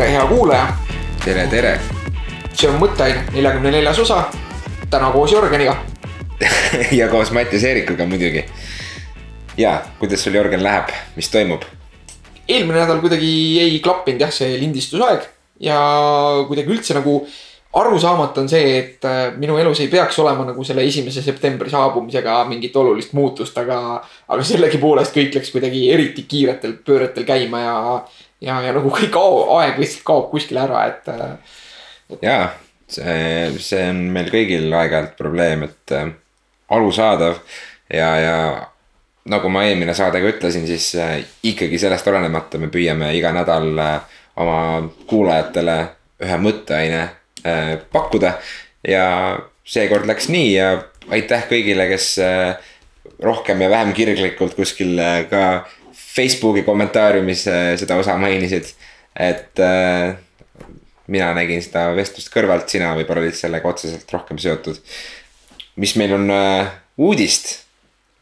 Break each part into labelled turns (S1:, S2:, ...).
S1: tere, hea kuulaja.
S2: tere, tere.
S1: see on Mõtteaine neljakümne neljas osa. täna koos Jörgeniga
S2: ja koos Mattias Eerikuga muidugi. ja, kuidas sul Jörgen läheb, mis toimub?
S1: eelmine nädal kuidagi ei klappinud jah, see lindistusaeg ja kuidagi üldse nagu arusaamatu on see, et äh, minu elus ei peaks olema nagu selle esimese septembri saabumisega mingit olulist muutust, aga, aga sellegipoolest kõik läks kuidagi eriti kiiretel pööretel käima ja, ja, ja nagu kõik aeg lihtsalt kaob kuskile ära, et,
S2: et.... ja see, see on meil kõigil aeg-ajalt probleem, et äh, arusaadav ja, ja nagu ma eelmine saade ka ütlesin, siis äh, ikkagi sellest olenemata me püüame iga nädal äh, oma kuulajatele ühe mõtteaine Äh, pakkuda. ja seekord läks nii ja aitäh kõigile, kes äh, rohkem ja vähem kirglikult kuskil äh, ka Facebooki kommentaariumis seda osa mainisid. et mina nägin seda vestlust kõrvalt, sina võib-olla olid sellega otseselt rohkem seotud. mis meil on uudist,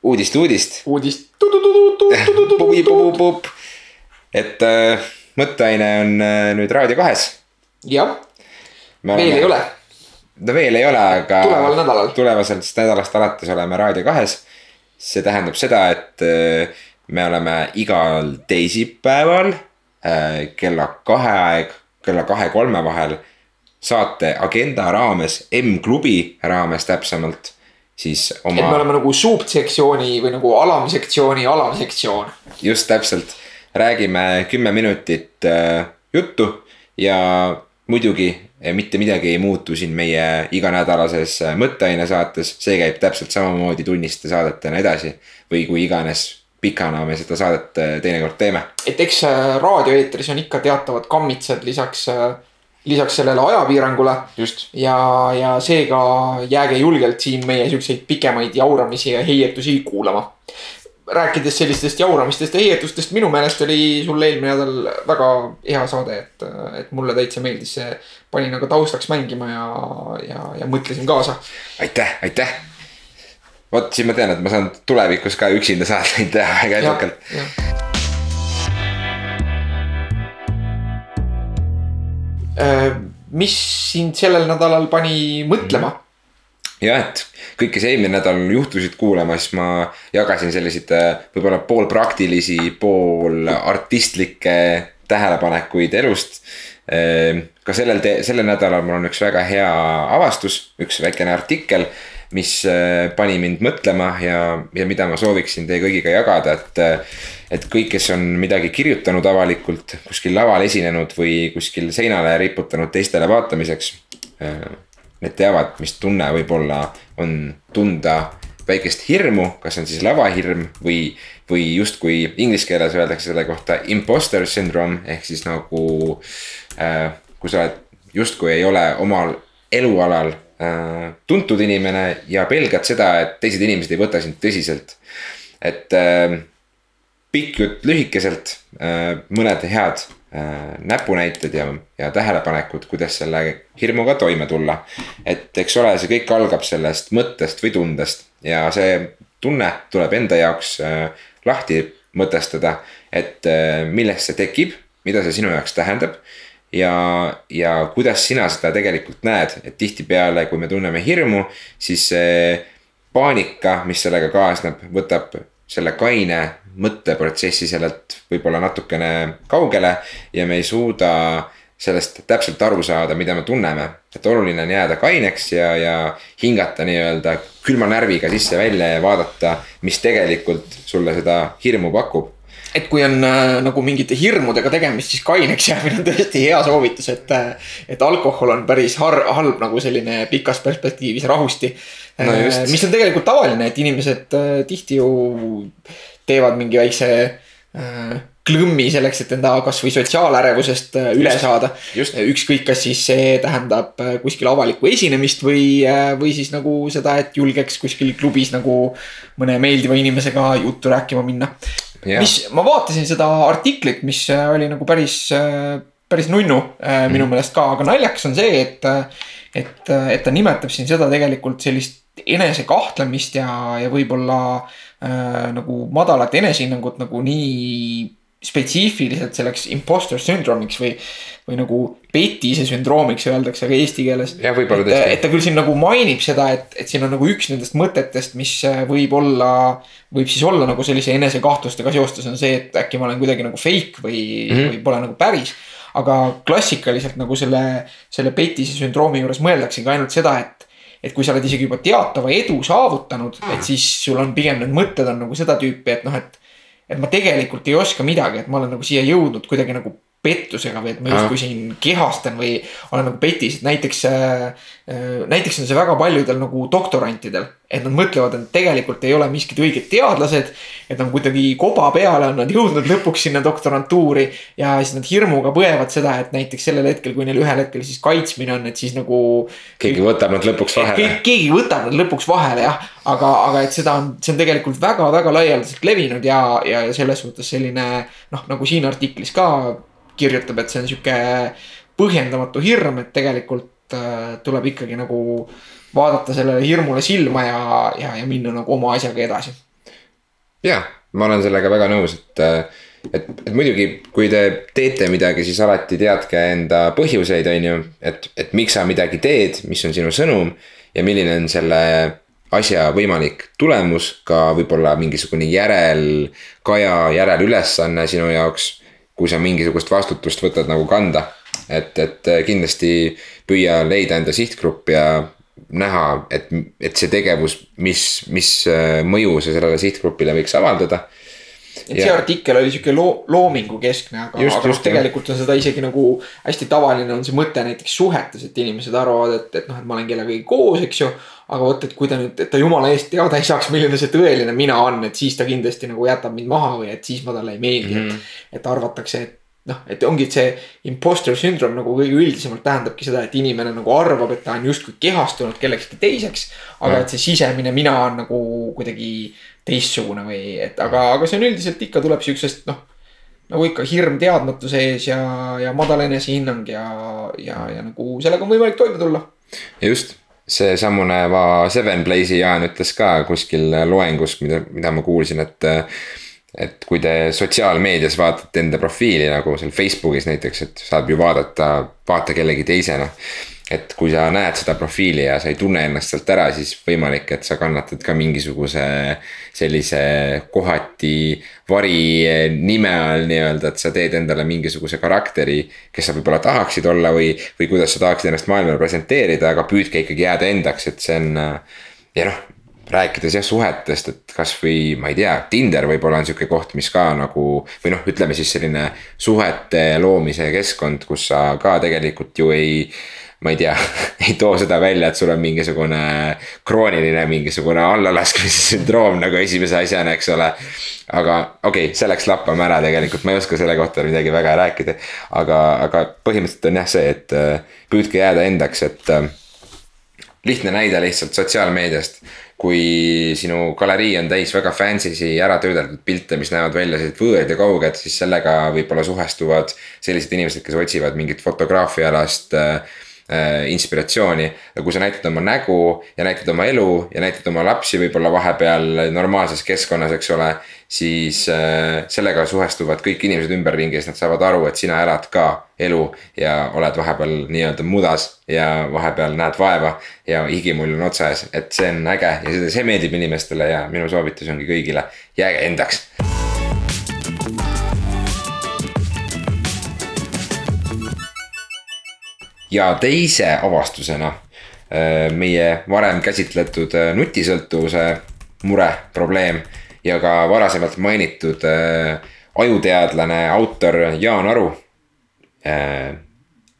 S2: uudist, uudist.
S1: uudist.
S2: et mõtteaine on nüüd Raadio kahes.
S1: jah veel ei ole.
S2: no veel ei ole, aga.
S1: tuleval nädalal.
S2: tulevasest nädalast alates oleme Raadio kahes. see tähendab seda, et äh, me oleme igal teisipäeval äh, kella kahe aeg, kella kahe-kolme vahel saate agenda raames, M-klubi raames täpsemalt, siis
S1: oma. et me oleme nagu suupsektsiooni või nagu alamsektsiooni alamsektsioon.
S2: just täpselt, räägime kümme minutit äh, juttu ja muidugi mitte midagi ei muutu siin meie iganädalases äh, mõtteaine saates, see käib täpselt samamoodi tunniste saadetena edasi. või kui iganes pikana me seda saadet äh, teinekord teeme.
S1: et eks äh, raadioeetris on ikka teatavad kammitsad lisaks, lisaks sellele ajapiirangule. ja, ja seega jääge julgelt siin meie siukseid pikemaid jauramisi ja heietusi kuulama rääkides sellistest jauramistest ja heietustest, minu meelest oli sul eelmine nädal väga hea saade, et, et mulle täitsa meeldis see. panin aga taustaks mängima ja, ja, ja mõtlesin kaasa.
S2: aitäh, aitäh. Vot siis ma tean, et ma saan tulevikus ka üksinda saateid teha väga edukalt.
S1: Äh, mis sind sellel nädalal pani mõtlema?
S2: jah, et kõik, kes eelmine nädal juhtusid kuulama, siis ma jagasin selliseid äh, võib-olla poolpraktilisi, pool artistlikke tähelepanekuid elust. Ehm, ka sellel, sellel nädalal mul on üks väga hea avastus, üks väikene artikkel, mis äh, pani mind mõtlema ja, ja mida ma sooviksin teie kõigiga jagada, et. Äh, et kõik, kes on midagi kirjutanud avalikult, kuskil laval esinenud või kuskil seinale riputanud teistele vaatamiseks need teavad, mis tunne võib-olla on tunda väikest hirmu, kas on siis lavahirm või, või justkui inglise keeles öeldakse selle kohta imposter syndrome ehk siis nagu äh,. kui sa oled justkui ei ole omal elualal äh, tuntud inimene ja pelgad seda, et teised inimesed ei võta sind tõsiselt. et äh, pikk jutt lühikeselt äh,, mõned head Äh, näpunäited ja, ja tähelepanekud, kuidas selle hirmuga toime tulla. et eks ole, see kõik algab sellest mõttest või tundest ja see tunne tuleb enda jaoks äh, lahti mõtestada, et äh, millest see tekib, mida see sinu jaoks tähendab ja, ja kuidas sina seda tegelikult näed, et tihtipeale, kui me tunneme hirmu, siis see paanika, mis sellega kaasneb, võtab selle kaine mõtteprotsessi sellelt võib-olla natukene kaugele ja me ei suuda sellest täpselt aru saada, mida me tunneme. et oluline on jääda kaineks ja, ja hingata nii-öelda külma närviga sisse-välja ja vaadata, mis tegelikult sulle seda hirmu pakub
S1: et kui on äh, nagu mingite hirmudega tegemist, siis kaineks jäämine on tõesti hea soovitus, et. Äh, et alkohol on päris har, halb nagu selline pikas perspektiivis rahusti no. Äh, mis on tegelikult tavaline, et inimesed äh, tihti ju teevad mingi väikse äh, klõmmi selleks, et enda kasvõi sotsiaalärevusest äh, üle just, saada. ükskõik, kas siis see tähendab äh, kuskil avalikku esinemist või, või siis nagu seda, et julgeks kuskil klubis nagu mõne meeldiva inimesega juttu rääkima minna yeah.. mis, ma vaatasin seda artiklit, mis äh, oli nagu päris, äh, päris nunnu mm. minu mhm. meelest ka, aga naljakas on see, et. et, et ta nimetab siin seda tegelikult sellist enesekahtlemist ja, ja võib-olla äh, nagu madalat enesehinnangut nagu nii spetsiifiliselt selleks imposter syndrome'iks või, või nagu petise sündroomiks öeldakse ka eesti keeles.
S2: jah, võib-olla
S1: tõesti. et ta küll siin nagu mainib seda, et, et siin on nagu üks nendest mõtetest, mis äh, võib olla, võib siis olla nagu sellise enesekahtlustega seostes on see, et äkki ma olen kuidagi nagu fake või mm, -hmm. või pole nagu päris. aga klassikaliselt nagu selle, selle petise sündroomi juures mõeldaksegi ainult seda, et et kui sa oled isegi juba teatava edu saavutanud, et siis sul on pigem need mõtted on nagu seda tüüpi, et noh, et et ma tegelikult ei oska midagi, et ma olen nagu siia jõudnud kuidagi nagu pettusega või et ma justkui siin kehastan või olen nagu petis, et näiteks äh,. näiteks on see väga paljudel nagu doktorantidel, et nad mõtlevad, et tegelikult ei ole miskid õiged teadlased. et nad kuidagi koba peale on nad jõudnud lõpuks sinna doktorantuuri ja siis nad hirmuga põevad seda, et näiteks sellel hetkel, kui neil ühel hetkel siis kaitsmine on, et siis nagu.
S2: keegi võtab nad lõpuks vahele.
S1: keegi võtab nad lõpuks vahele jah, aga, aga et seda on, see on tegelikult väga-väga laialdaselt levinud ja, ja selles suhtes selline noh, nagu siin artiklis ka kirjutab, et see on sihuke põhjendamatu hirm, et tegelikult äh, tuleb ikkagi nagu vaadata sellele hirmule silma ja, ja, ja minna nagu oma asjaga edasi.
S2: ja, ma olen sellega väga nõus, et, et, et muidugi, kui te teete midagi, siis alati teadke enda põhjuseid, on ju. et, et miks sa midagi teed, mis on sinu sõnum ja milline on selle asja võimalik tulemus, ka võib-olla mingisugune järelkaja, järelülesanne sinu jaoks kui sa mingisugust vastutust võtad nagu kanda. et, et kindlasti püüa leida enda sihtgrupp ja näha, et, et see tegevus, mis, mis äh, mõju see sellele sihtgrupile võiks avaldada
S1: et see artikkel oli sihuke loo-, loomingukeskne, aga, aga noh, tegelikult on seda isegi nagu hästi tavaline on see mõte näiteks suhetes, et inimesed arvavad, et, et noh, et ma olen kellegagi koos, eks ju. Aga vot, et kui ta nüüd, et ta jumala eest teada ei saaks, milline see tõeline mina on, et siis ta kindlasti nagu jätab mind maha või et siis ma talle ei meeldi mm, -hmm. et. Mhm. et arvatakse, et noh, et ongi see imposter syndrome nagu kõige üldisemalt tähendabki seda, et inimene nagu arvab, et ta on justkui kehastunud kellekski teiseks. aga mm. et see sisemine mina on nagu kuidagi teistsugune või et aga, aga see on üldiselt ikka tuleb siuksest noh. nagu ikka hirm teadmatuse ees ja, ja madal enesehinnang ja, ja, ja nagu sellega on võimalik toime tulla.
S2: just, seesamune Seven Blaze'i Jaan ütles ka kuskil loengus, mida, mida ma kuulsin, et et kui te sotsiaalmeedias vaatate enda profiili nagu seal Facebookis näiteks, et saab ju vaadata, vaata kellegi teisena et kui sa näed seda profiili ja sa ei tunne ennast sealt ära, siis võimalik, et sa kannatad ka mingisuguse sellise kohati vari nime all nii-öelda, et sa teed endale mingisuguse karakteri. kes sa võib-olla tahaksid olla või, või kuidas sa tahaksid ennast maailmale presenteerida, aga püüdke ikkagi jääda endaks, et see on. ja noh, rääkides jah suhetest, et kasvõi ma ei tea, Tinder võib-olla on sihuke koht, mis ka nagu. või noh, ütleme siis selline suhete loomise keskkond, kus sa ka tegelikult ju ei ma ei tea ei too seda välja, et sul on mingisugune krooniline mingisugune allalaskmise sündroom nagu esimese asjana, eks ole. aga okei okay,, see läks lappama ära tegelikult, ma ei oska selle kohta midagi väga rääkida. aga, aga põhimõtteliselt on jah see, et äh, püüdke jääda endaks, et äh, lihtne näide lihtsalt sotsiaalmeediast. kui sinu galerii on täis väga fancy'si ära töödeldud pilte, mis näevad välja sellised võõrad ja kauged, siis sellega võib-olla suhestuvad sellised inimesed, kes otsivad mingit fotograafiaalast äh, inspiratsiooni. ja kui sa näitad oma nägu ja näitad oma elu ja näitad oma lapsi võib-olla vahepeal normaalses keskkonnas, eks ole. siis äh, sellega suhestuvad kõik inimesed ümberringi, siis nad saavad aru, et sina elad ka elu ja oled vahepeal nii-öelda mudas ja vahepeal näed vaeva ja higimull on otsas, et see on äge ja see meeldib inimestele ja minu soovitus ongi kõigile, jääge endaks ja teise avastusena äh, meie varem käsitletud äh, nutisõltuvuse mure, probleem ja ka varasemalt mainitud äh, ajuteadlane, autor Jaan Aru.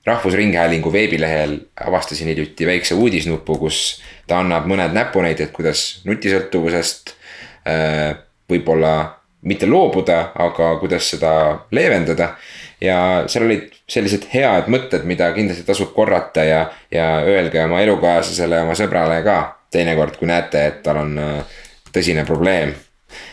S2: rahvusringhäälingu veebilehel avastasin hiljuti väikse uudisnupu, kus ta annab mõned näpunäited, kuidas nutisõltuvusest võib-olla mitte loobuda, aga kuidas seda leevendada ja seal olid sellised head mõtted, mida kindlasti tasub korrata ja, ja öelge oma elukaaslasele, oma sõbrale ka teinekord, kui näete, et tal on äh, tõsine probleem.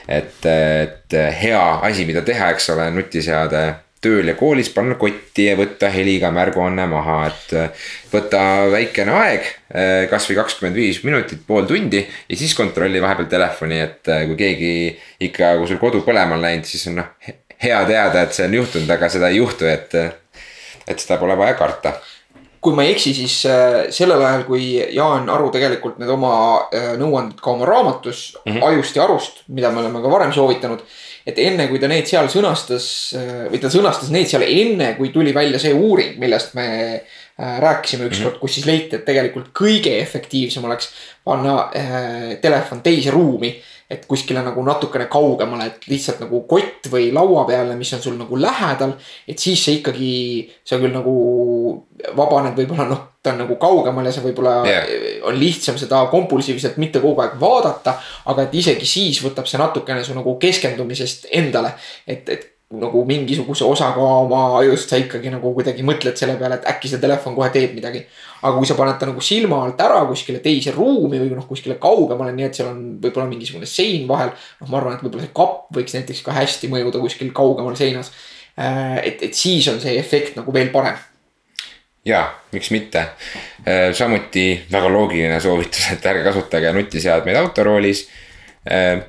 S2: et, et hea asi, mida teha, eks ole, nutiseade tööl ja koolis panna kotti ja võtta heliga märguanne maha, et äh, võta väikene aeg, äh, kasvõi kakskümmend viis minutit, pool tundi ja siis kontrolli vahepeal telefoni, et kui keegi ikka, kui sul kodu põlema on läinud, siis on noh hea teada, et see on juhtunud, aga seda ei juhtu, et, et seda pole vaja karta
S1: kui ma ei eksi, siis äh, sellel ajal, kui Jaan Aru tegelikult need oma äh, nõuanded ka oma raamatus mm -hmm. Ajust ja arust, mida me oleme ka varem soovitanud. et enne, kui ta need seal sõnastas äh, või ta sõnastas need seal enne, kui tuli välja see uuring, millest me rääkisime ükskord mm, -hmm. kus siis leiti, et tegelikult kõige efektiivsem oleks panna telefon teise ruumi et kuskile nagu natukene kaugemale, et lihtsalt nagu kott või laua peale, mis on sul nagu lähedal. et siis see ikkagi, sa küll nagu vabaned võib-olla noh, ta on nagu kaugemal ja see võib-olla yeah. on lihtsam seda kompulsiivselt mitte kogu aeg vaadata. aga et isegi siis võtab see natukene su nagu keskendumisest endale, et, et nagu mingisuguse osaga oma ajust sa ikkagi nagu kuidagi mõtled selle peale, et äkki see telefon kohe teeb midagi. aga kui sa paned ta nagu silma alt ära kuskile teise ruumi või noh, kuskile kaugemale, nii et seal on võib-olla mingisugune sein vahel. noh, ma arvan, et võib-olla see kapp võiks näiteks ka hästi mõjuda kuskil kaugemal seinas. Äh, et, et siis on see efekt nagu veel parem
S2: ja miks mitte. Äh, samuti väga loogiline soovitus, et ärge kasutage nutiseadmeid autoroolis äh,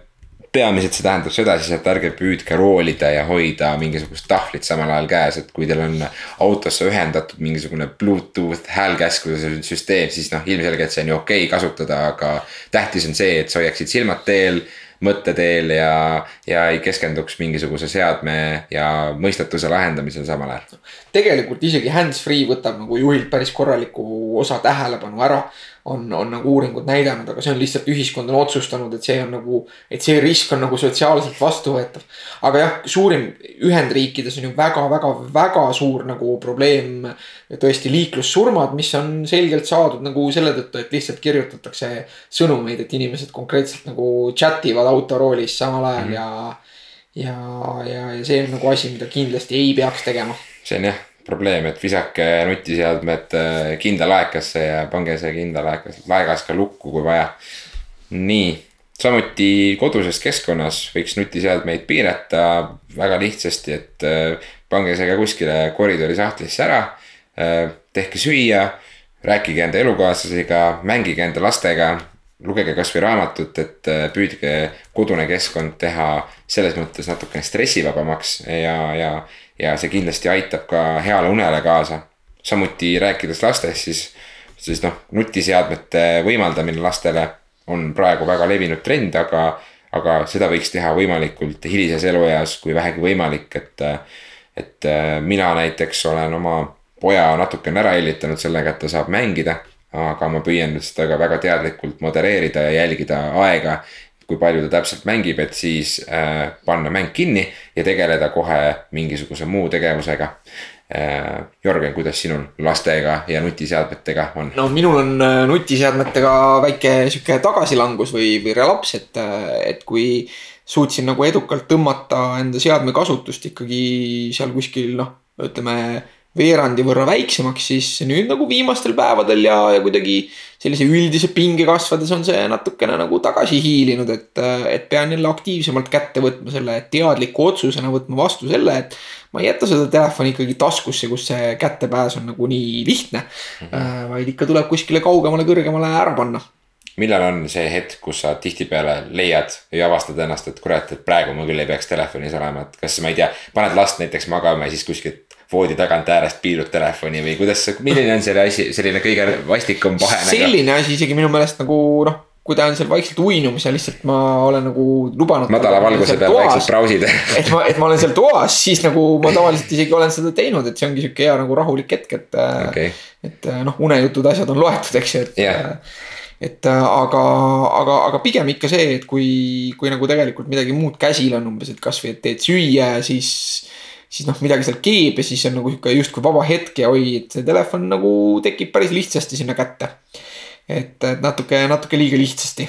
S2: peamiselt see tähendab seda siis, et ärge püüdke roolida ja hoida mingisugust tahvlit samal ajal käes, et kui teil on autosse ühendatud mingisugune Bluetooth häälkäsklude süsteem, siis noh, ilmselgelt see on ju okei okay kasutada, aga tähtis on see, et sa hoiaksid silmad teel mõtteteel ja, ja ei keskenduks mingisuguse seadme ja mõistatuse lahendamisel samal ajal.
S1: tegelikult isegi hands-free võtab nagu juhilt päris korraliku osa tähelepanu ära on, on nagu uuringud näidanud, aga see on lihtsalt ühiskond on otsustanud, et see on nagu, et see risk on nagu sotsiaalselt vastuvõetav. aga jah, suurim Ühendriikides on ju väga-väga-väga suur nagu probleem. tõesti liiklussurmad, mis on selgelt saadud nagu selle tõttu, et lihtsalt kirjutatakse sõnumeid, et inimesed konkreetselt nagu chat ivad autoroolis samal ajal mm -hmm. ja. ja, ja, ja see on nagu asi, mida kindlasti ei peaks tegema.
S2: see on jah probleem, et visake nutiseadmed äh, kindla laekasse ja pange see kindla laekas, laegas ka lukku, kui vaja. nii, samuti koduses keskkonnas võiks nutiseadmeid piirata väga lihtsasti, et äh, pange see ka kuskile koridori sahtlisse ära. Äh, tehke süüa, rääkige enda elukaaslasega, mängige enda lastega lugege kasvõi raamatut, et püüdke kodune keskkond teha selles mõttes natukene stressivabamaks ja, ja ja see kindlasti aitab ka heale unele kaasa. samuti rääkides lastest, siis, siis noh, nutiseadmete võimaldamine lastele on praegu väga levinud trend, aga, aga seda võiks teha võimalikult hilises elueas, kui vähegi võimalik, et. et mina näiteks olen oma poja natukene ära hellitanud sellega, et ta saab mängida aga ma püüan seda ka väga teadlikult modereerida ja jälgida aega, kui palju ta täpselt mängib, et siis äh, panna mäng kinni ja tegeleda kohe mingisuguse muu tegevusega äh,. Jörgen, kuidas sinul lastega ja nutiseadmetega on?
S1: no minul on äh, nutiseadmetega väike sihuke tagasilangus või, või relaps, et, äh, et kui suutsin nagu edukalt tõmmata enda seadme kasutust ikkagi seal kuskil noh, ütleme veerandi võrra väiksemaks, siis nüüd nagu viimastel päevadel ja, ja kuidagi sellise üldise pinge kasvades on see natukene nagu tagasi hiilinud, et, et pean jälle aktiivsemalt kätte võtma selle teadliku otsusena võtma vastu selle, et ma ei jäta seda telefoni ikkagi taskusse, kus see kättepääs on nagu nii lihtne mm. -hmm. vaid ikka tuleb kuskile kaugemale, kõrgemale ära panna
S2: millal on see hetk, kus sa tihtipeale leiad või avastad ennast, et kurat, et praegu ma küll ei peaks telefonis olema, et kas ma ei tea, paned last näiteks magama ja siis kuskilt voodi tagant äärest piilud telefoni või kuidas, milline on selle asi, selline kõige vastikum vahe?
S1: selline asi isegi minu meelest nagu noh, kui ta on seal vaikselt uinumas ja lihtsalt ma olen nagu lubanud.
S2: madala valguse peal vaikselt brausid
S1: et ma, et ma olen seal toas, siis nagu ma tavaliselt isegi olen seda teinud, et see ongi sihuke hea nagu rahulik hetk, et okay.. et noh, unejutud, asjad on loetud, eks ju, et yeah et aga, aga, aga pigem ikka see, et kui, kui nagu tegelikult midagi muud käsil on umbes, et kasvõi, et teed süüa ja siis siis noh, midagi seal keeb ja siis on nagu sihuke justkui vaba hetk ja oi, et see telefon nagu tekib päris lihtsasti sinna kätte. et, et natuke, natuke liiga lihtsasti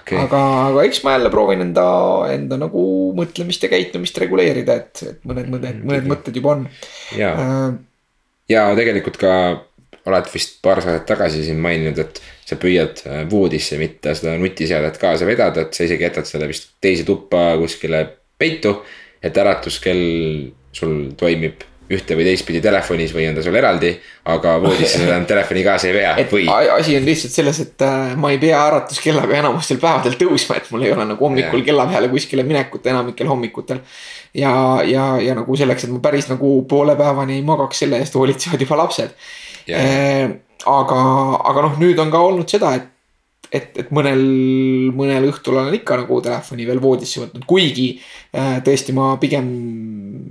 S1: okay.. aga, aga eks ma jälle proovin enda, enda nagu mõtlemist ja käitumist reguleerida, et, et mõned, mõned, mõned mõtted juba on.
S2: ja äh,, ja tegelikult ka oled vist paar saadet tagasi siin maininud, et sa püüad äh, voodisse mitte seda nutiseadet kaasa vedada, et sa isegi jätad selle vist teise tuppa kuskile peitu. et äratuskell sul toimib ühte või teistpidi telefonis või on ta sul eraldi. aga voodisse sa enam telefoni kaasa ei vea või.
S1: asi on lihtsalt selles, et äh, ma ei pea äratuskellaga enamustel päevadel tõusma, et mul ei ole nagu hommikul yeah. kella peale kuskile minekut enamikel hommikutel. ja, ja, ja nagu selleks, et ma päris nagu poole päevani ei magaks, selle eest hoolitsevad juba lapsed yeah.. Äh, aga, aga noh, nüüd on ka olnud seda, et et, et mõnel, mõnel õhtul olen ikka nagu telefoni veel voodisse võtnud, kuigi äh, tõesti, ma pigem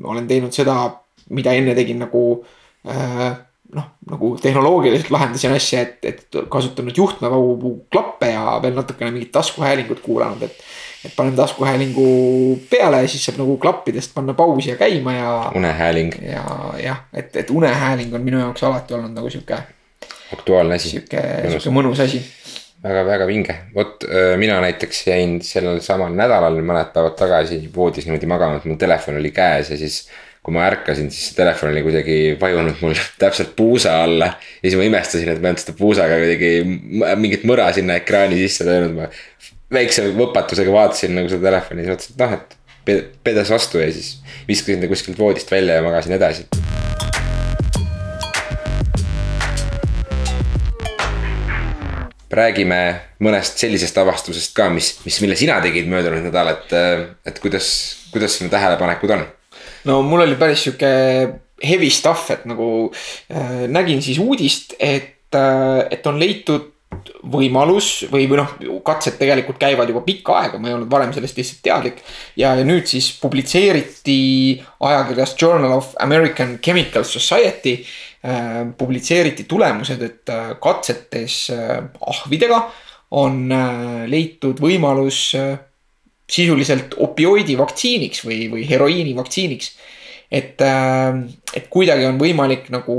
S1: olen teinud seda mida enne tegin nagu äh, noh, nagu tehnoloogiliselt lahendasin asja, et, et kasutanud juhtmevau klappe ja veel natukene mingit taskuhäälingut kuulanud, et. et panen taskuhäälingu peale ja siis saab nagu klappidest panna pausi ja käima ja.
S2: unehääling.
S1: ja jah, et, et unehääling on minu jaoks alati olnud nagu sihuke.
S2: aktuaalne asi.
S1: sihuke, sihuke mõnus asi
S2: väga-väga vinge, vot mina näiteks jäin sellel samal nädalal mõned päevad tagasi voodis niimoodi magama, et mu telefon oli käes ja siis kui ma ärkasin, siis see telefon oli kuidagi vajunud mul täpselt puusa alla. ja siis ma imestasin, et ma olnud seda puusaga kuidagi mingit mõra sinna ekraani sisse löönud, ma. väikse võpatusega vaatasin nagu seda telefoni, siis mõtlesin, et noh, et pedas vastu ja siis viskasin ta kuskilt voodist välja ja magasin edasi. Räägime mõnest sellisest avastusest ka, mis, mis, mille sina tegid möödunud nädal, et, et kuidas, kuidas sinu tähelepanekud on
S1: no mul oli päris sihuke heavy stuff, et nagu äh, nägin siis uudist, et äh,, et on leitud võimalus või, või noh, katsed tegelikult käivad juba pikka aega, ma ei olnud varem sellest lihtsalt teadlik. ja, ja nüüd siis publitseeriti ajakirjas Journal of American Chemical Society äh,. Publitseeriti tulemused, et äh, katsetes äh, ahvidega on äh, leitud võimalus äh, sisuliselt opioidi vaktsiiniks või, või heroiini vaktsiiniks. et, äh, et kuidagi on võimalik nagu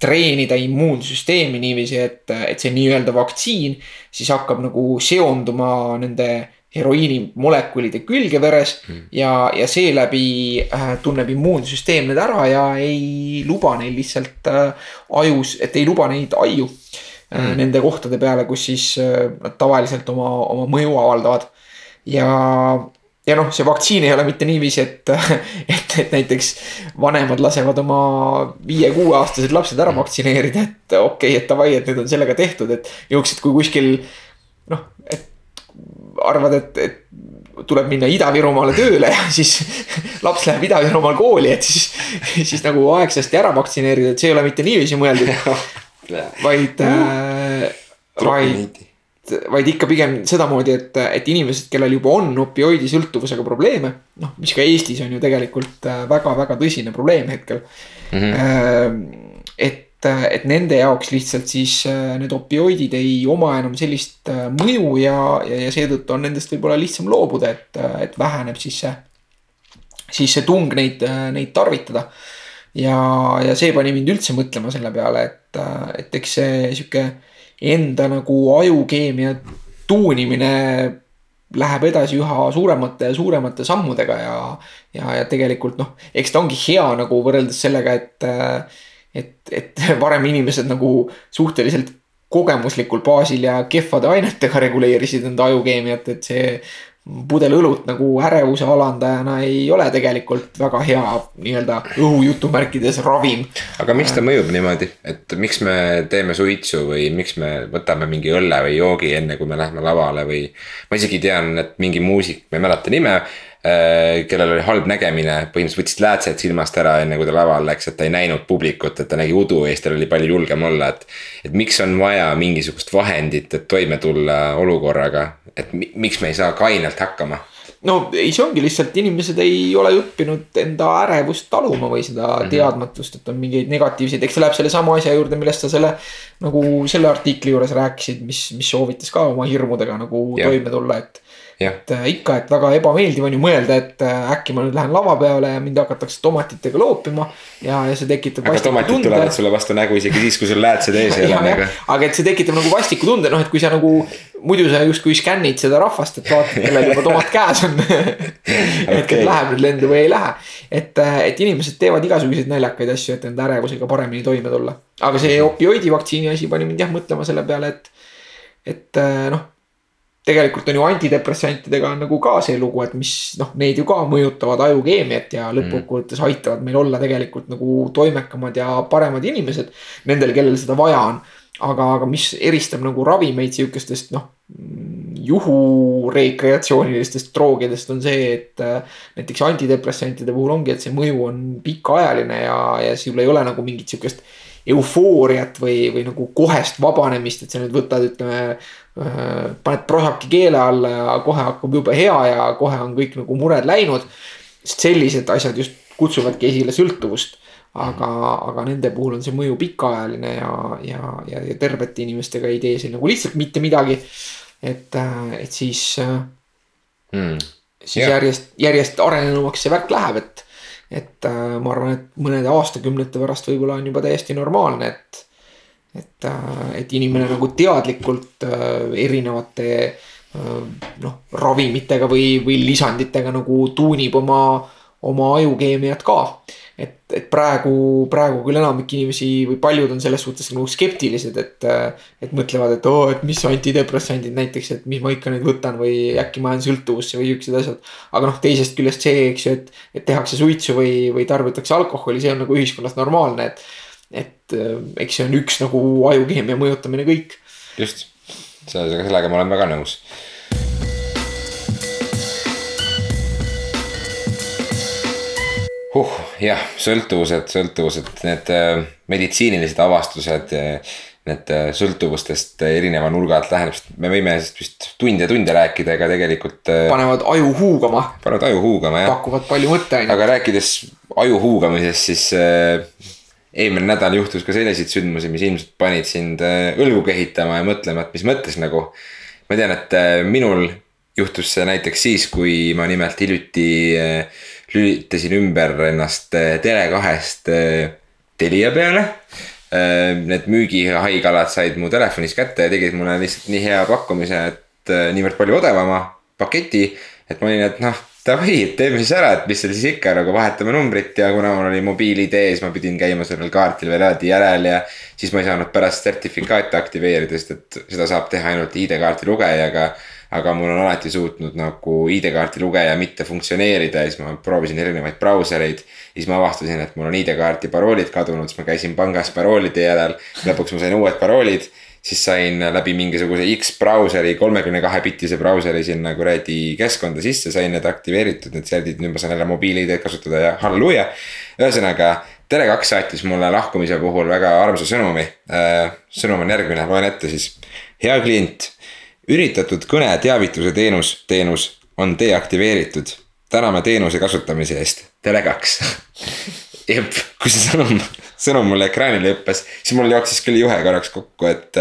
S1: treenida immuunsüsteemi niiviisi, et, et see nii-öelda vaktsiin siis hakkab nagu seonduma nende heroiini molekulide külge veres mm. ja, ja seeläbi äh, tunneb immuunsüsteem need ära ja ei luba neil lihtsalt äh, ajus, et ei luba neid aiu äh, mm. nende kohtade peale, kus siis nad tavaliselt oma, oma mõju avaldavad ja, ja noh, see vaktsiin ei ole mitte niiviisi, et, et, et näiteks vanemad lasevad oma viie-kuueaastased lapsed ära vaktsineerida, et okei okay,, et davai, et nüüd on sellega tehtud, et niuksed, kui kuskil noh, et arvad, et, et tuleb minna Ida-Virumaale tööle ja siis laps läheb Ida-Virumaal kooli, et siis, siis nagu aegsasti ära vaktsineerida, et see ei ole mitte niiviisi mõeldud. vaid äh,, vaid vaid ikka pigem sedamoodi, et, et inimesed, kellel juba on opioidisõltuvusega probleeme. noh, mis ka Eestis on ju tegelikult väga-väga äh, tõsine probleem hetkel mm. -hmm. et, et nende jaoks lihtsalt siis äh, need opioidid ei oma enam sellist mõju ja, ja, ja seetõttu on nendest võib-olla lihtsam loobuda, et, et väheneb siis see. siis see tung neid, neid tarvitada. ja, ja see pani mind üldse mõtlema selle peale, et, et eks see sihuke enda nagu ajukeemia tuunimine läheb edasi üha suuremate ja suuremate sammudega ja, ja, ja tegelikult noh, eks ta ongi hea nagu võrreldes sellega, et, et, et varem inimesed nagu suhteliselt kogemuslikul baasil ja kehvade ainetega reguleerisid enda ajukeemiat, et see pudel õlut nagu ärevuse alandajana ei ole tegelikult väga hea nii-öelda õhu jutumärkides ravim.
S2: aga miks ta mõjub niimoodi, et miks me teeme suitsu või miks me võtame mingi õlle või joogi enne, kui me lähme lavale või. ma isegi tean, et mingi muusik, ma ei mäleta nime kellel oli halb nägemine, põhimõtteliselt võttis läätsed silmast ära, enne kui ta lavale läks, et ta ei näinud publikut, et ta nägi udu ja siis tal oli palju julgem olla, et. et miks on vaja mingisugust vahendit, et toime tulla olukorraga, et miks me ei saa kainelt hakkama
S1: no ei, see ongi lihtsalt inimesed ei ole õppinud enda ärevust taluma või seda mm -hmm. teadmatust, et on mingeid negatiivseid, eks see läheb sellesama asja juurde, millest sa selle. nagu selle artikli juures rääkisid, mis, mis soovitas ka oma hirmudega nagu ja. toime tulla, et et äh, ikka, et väga ebameeldiv on ju mõelda, et äh, äkki ma nüüd lähen lava peale ja mind hakatakse tomatitega loopima. ja, ja see tekitab.
S2: aga tomatid tunde. tulevad sulle vastu nägu isegi siis, kui sul läätsed ees ei ole
S1: nagu. aga et see tekitab nagu vastiku tunde, noh, et kui sa nagu muidu sa justkui skännid seda rahvast, et vaatad, kellel juba tomat käes on et okay. läheb nüüd lendu või ei lähe. et, äh, et inimesed teevad igasuguseid naljakaid asju, et enda ärevusega paremini toime tulla. aga see opioidi vaktsiini asi pani mind jah mõtlema selle peale, et, et noh tegelikult on ju antidepressantidega on nagu ka see lugu, et mis noh, neid ju ka mõjutavad ajukeemiat ja lõppkokkuvõttes aitavad meil olla tegelikult nagu toimekamad ja paremad inimesed. Nendel, kellel seda vaja on. aga, aga mis eristab nagu ravimeid sihukestest noh juhurekreatsioonilistest droogidest on see, et äh, näiteks antidepressantide puhul ongi, et see mõju on pikaajaline ja, ja sul ei ole nagu mingit sihukest eufooriat või, või nagu kohest vabanemist, et sa nüüd võtad, ütleme äh,. paned prosaki keele alla ja kohe hakkab jube hea ja kohe on kõik nagu mured läinud. sest sellised asjad just kutsuvadki esile sõltuvust. aga, aga nende puhul on see mõju pikaajaline ja, ja, ja, ja tervete inimestega ei tee see nagu lihtsalt mitte midagi et, et siis mm., siis yeah. järjest, järjest arenenumaks see värk läheb, et. Et äh, ma arvan, et mõnede aastakümnete pärast võib-olla on juba täiesti normaalne, et. et, et inimene nagu teadlikult erinevate noh, ravimitega või, või lisanditega nagu tuunib oma, oma ajukeemiat ka et, et praegu, praegu küll enamik inimesi või paljud on selles suhtes nagu skeptilised, et. et mõtlevad, et oo et mis antidepressandid näiteks, et mis ma ikka neid võtan või äkki ma jään sõltuvusse või siuksed asjad. aga noh, teisest küljest see, eks ju, et, et tehakse suitsu või, või tarbitakse alkoholi, see on nagu ühiskonnas normaalne, et. et eks see on üks nagu ajukeemia mõjutamine kõik.
S2: just, sellega ma olen väga nõus huh, jah, sõltuvused, sõltuvused, need äh, meditsiinilised avastused, äh, need äh, sõltuvustest erineva nurga alt lähenemist, me võime sellest vist tunde ja tunde rääkida, ega tegelikult.
S1: panevad aju huugama.
S2: panevad aju huugama, jah.
S1: pakuvad palju mõtteainet.
S2: aga rääkides aju huugamisest, siis äh, eelmine nädal juhtus ka selliseid sündmusi, mis ilmselt panid sind õlgu kehitama ja mõtlema, et mis mõttes nagu. ma tean, et minul juhtus see näiteks siis, kui ma nimelt hiljuti äh, lülitasin ümber ennast äh, Tele2-st äh, Telia peale. Äh, need müügihaigalad said mu telefonis kätte ja tegid mulle lihtsalt nii hea pakkumise, et niivõrd palju odavama paketi. et ma olin, et noh, davai, teeme siis ära, et mis seal siis ikka nagu vahetame numbrit ja kuna mul oli mobiil-ID ees, ma pidin käima sellel kaardil veel eraldi järel ja. siis ma ei saanud pärast sertifikaate aktiveerida, sest et seda saab teha ainult ID-kaardi lugejaga aga mul on alati suutnud nagu ID-kaardi lugeja mitte funktsioneerida ja siis ma proovisin erinevaid brausereid. siis ma avastasin, et mul on ID-kaardi paroolid kadunud, siis ma käisin pangas paroolide järel, lõpuks ma sain uued paroolid siis sain läbi mingisuguse X brauseri, kolmekümne kahe bitise brauseri sinna kuradi keskkonda sisse, sain need aktiveeritud, need serdid, nüüd ma saan jälle mobiil-ID-d kasutada ja halleluuja. ühesõnaga, Tele2 saatis mulle lahkumise puhul väga armsa sõnumi. Äh, sõnum on järgmine, loen ette siis. hea klient üritatud kõne teavituse teenus, teenus on deaktiveeritud. täname teenuse kasutamise eest, Tele2 jep, kui see sõnum, sõnum mulle ekraanile hüppas, siis mul jooksis küll juhe korraks kokku, et.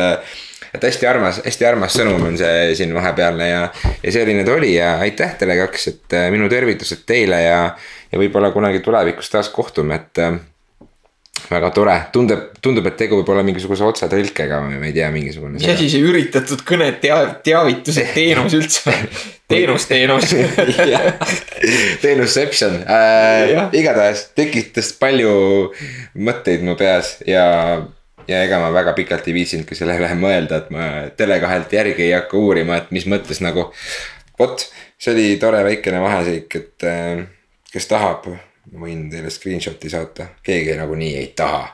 S2: et hästi armas, hästi armas sõnum on see siin vahepealne ja, ja selline ta oli ja aitäh Tele2, et minu tervitused teile ja. ja võib-olla kunagi tulevikus taas kohtume, et väga tore, tundub, tundub, et tegu võib olla mingisuguse otsetõlkega või ma ei tea, mingisugune.
S1: mis asi see üritatud kõne tea-, teavituse teenus üldse teenus, teenus
S2: teenusception äh,, igatahes tekitas palju mõtteid mu peas ja. ja ega ma väga pikalt ei viitsinudki selle üle mõelda, et ma Tele2-lt järgi ei hakka uurima, et mis mõttes nagu. vot, see oli tore väikene vaheseik, et äh, kes tahab ma võin teile screenshot'i saata, keegi nagunii ei taha.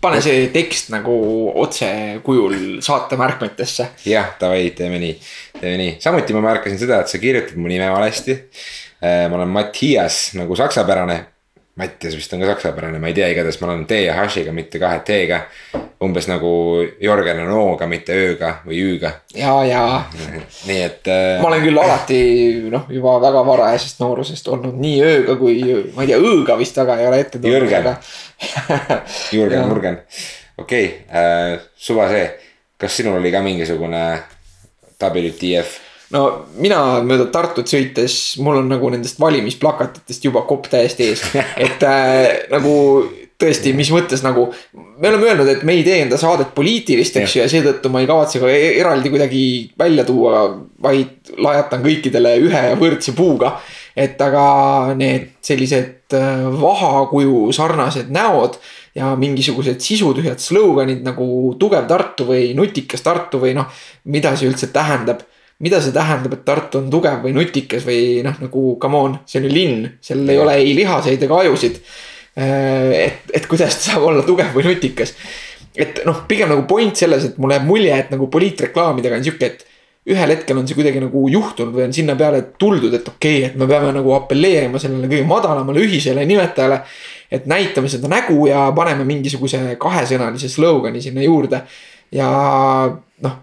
S1: pane see tekst nagu otse kujul saatemärkmetesse.
S2: jah, davai, teeme nii, teeme nii, samuti ma märkasin seda, et sa kirjutad mu nime valesti. Äh, ma olen Mattias nagu saksapärane Mattias vist on ka saksapärane, ma ei tea, igatahes ma olen T ja H-iga, mitte kahe T-ga. umbes nagu Jörgen on O-ga, mitte Ö-ga või Ü-ga.
S1: ja, ja.
S2: nii et äh....
S1: ma olen küll alati noh, juba väga varajasest noorusest olnud nii Ö-ga kui, ma ei tea, Õ-ga vist väga ei ole ette
S2: tulnud. Jürgen Jürgen, Jürgen, okei okay, äh,, suva see, kas sinul oli ka mingisugune WTF?
S1: No mina mööda Tartut sõites, mul on nagu nendest valimisplakatitest juba kopp täiesti ees, et äh, nagu tõesti, mis mõttes nagu. me oleme öelnud, et me ei tee enda saadet poliitilist, eks ju, ja seetõttu ma ei kavatse ka e-, eraldi kuidagi välja tuua, vaid lajatan kõikidele ühe võrdse puuga. et aga need sellised äh, vahakuju sarnased näod ja mingisugused sisutühjad slõuganid nagu tugev Tartu või nutikas Tartu või noh, mida see üldse tähendab mida see tähendab, et Tartu on tugev või nutikas või noh, nagu come on, see on ju linn, seal ei ole ei lihaseid ega ajusid. Et, et kuidas ta saab olla tugev või nutikas. et noh, pigem nagu point selles, et mulle jääb mulje, et nagu poliitreklaamidega on sihuke, et ühel hetkel on see kuidagi nagu juhtunud või on sinna peale tuldud, et okei okay,, et me peame nagu apelleerima sellele kõige madalamale ühisele nimetajale. et näitame seda nägu ja paneme mingisuguse kahesõnalise slogan'i sinna juurde. ja noh,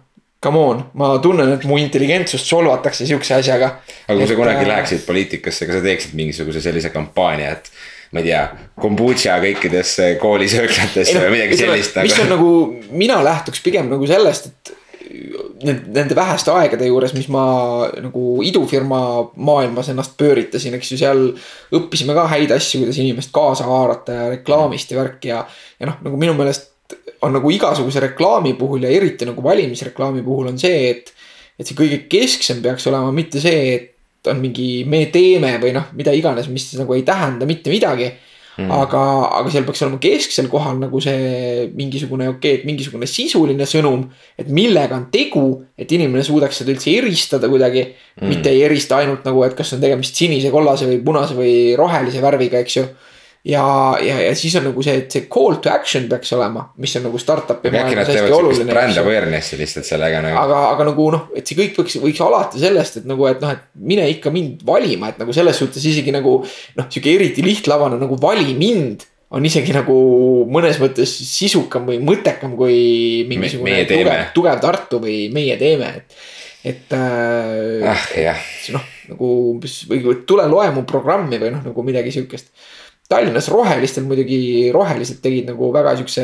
S1: come on, ma tunnen, et mu intelligentsust solvatakse sihukese asjaga.
S2: aga kui sa kunagi äh... läheksid poliitikasse, kas sa teeksid mingisuguse sellise kampaania, et ma ei tea, kombutša kõikidesse koolisööklatesse või midagi sellist.
S1: mis on nagu, mina lähtuks pigem nagu sellest, et nende väheste aegade juures, mis ma nagu idufirma maailmas ennast pööritasin, eks ju, seal õppisime ka häid asju, kuidas inimest kaasa haarata ja reklaamist ja värki ja. ja noh, nagu minu meelest on nagu igasuguse reklaami puhul ja eriti nagu valimisreklaami puhul on see, et. et see kõige kesksem peaks olema mitte see, et on mingi me teeme või noh, mida iganes, mis nagu ei tähenda mitte midagi Mm. aga, aga seal peaks olema kesksel kohal nagu see mingisugune okei okay,, et mingisugune sisuline sõnum. et millega on tegu, et inimene suudaks seda üldse eristada kuidagi mm.. mitte ei erista ainult nagu, et kas on tegemist sinise, kollase või punase või rohelise värviga, eks ju ja, ja, ja siis on nagu see, et see call to action peaks olema, mis on nagu startup'i
S2: maailmas hästi oluline. bränd awareness'i lihtsalt sellega nagu.
S1: aga, aga nagu noh, et see kõik võiks, võiks alata sellest, et nagu, et noh, et mine ikka mind valima, et nagu selles suhtes isegi nagu. noh, sihuke eriti lihtlabane nagu vali mind on isegi nagu mõnes mõttes sisukam või mõttekam kui mingisugune Me, tugev, tugev Tartu või meie teeme, et. et äh,
S2: ah, jah.
S1: noh, nagu umbes või tule loe mu programmi või noh, nagu midagi sihukest Tallinnas Rohelistel muidugi, Rohelised tegid nagu väga siukse.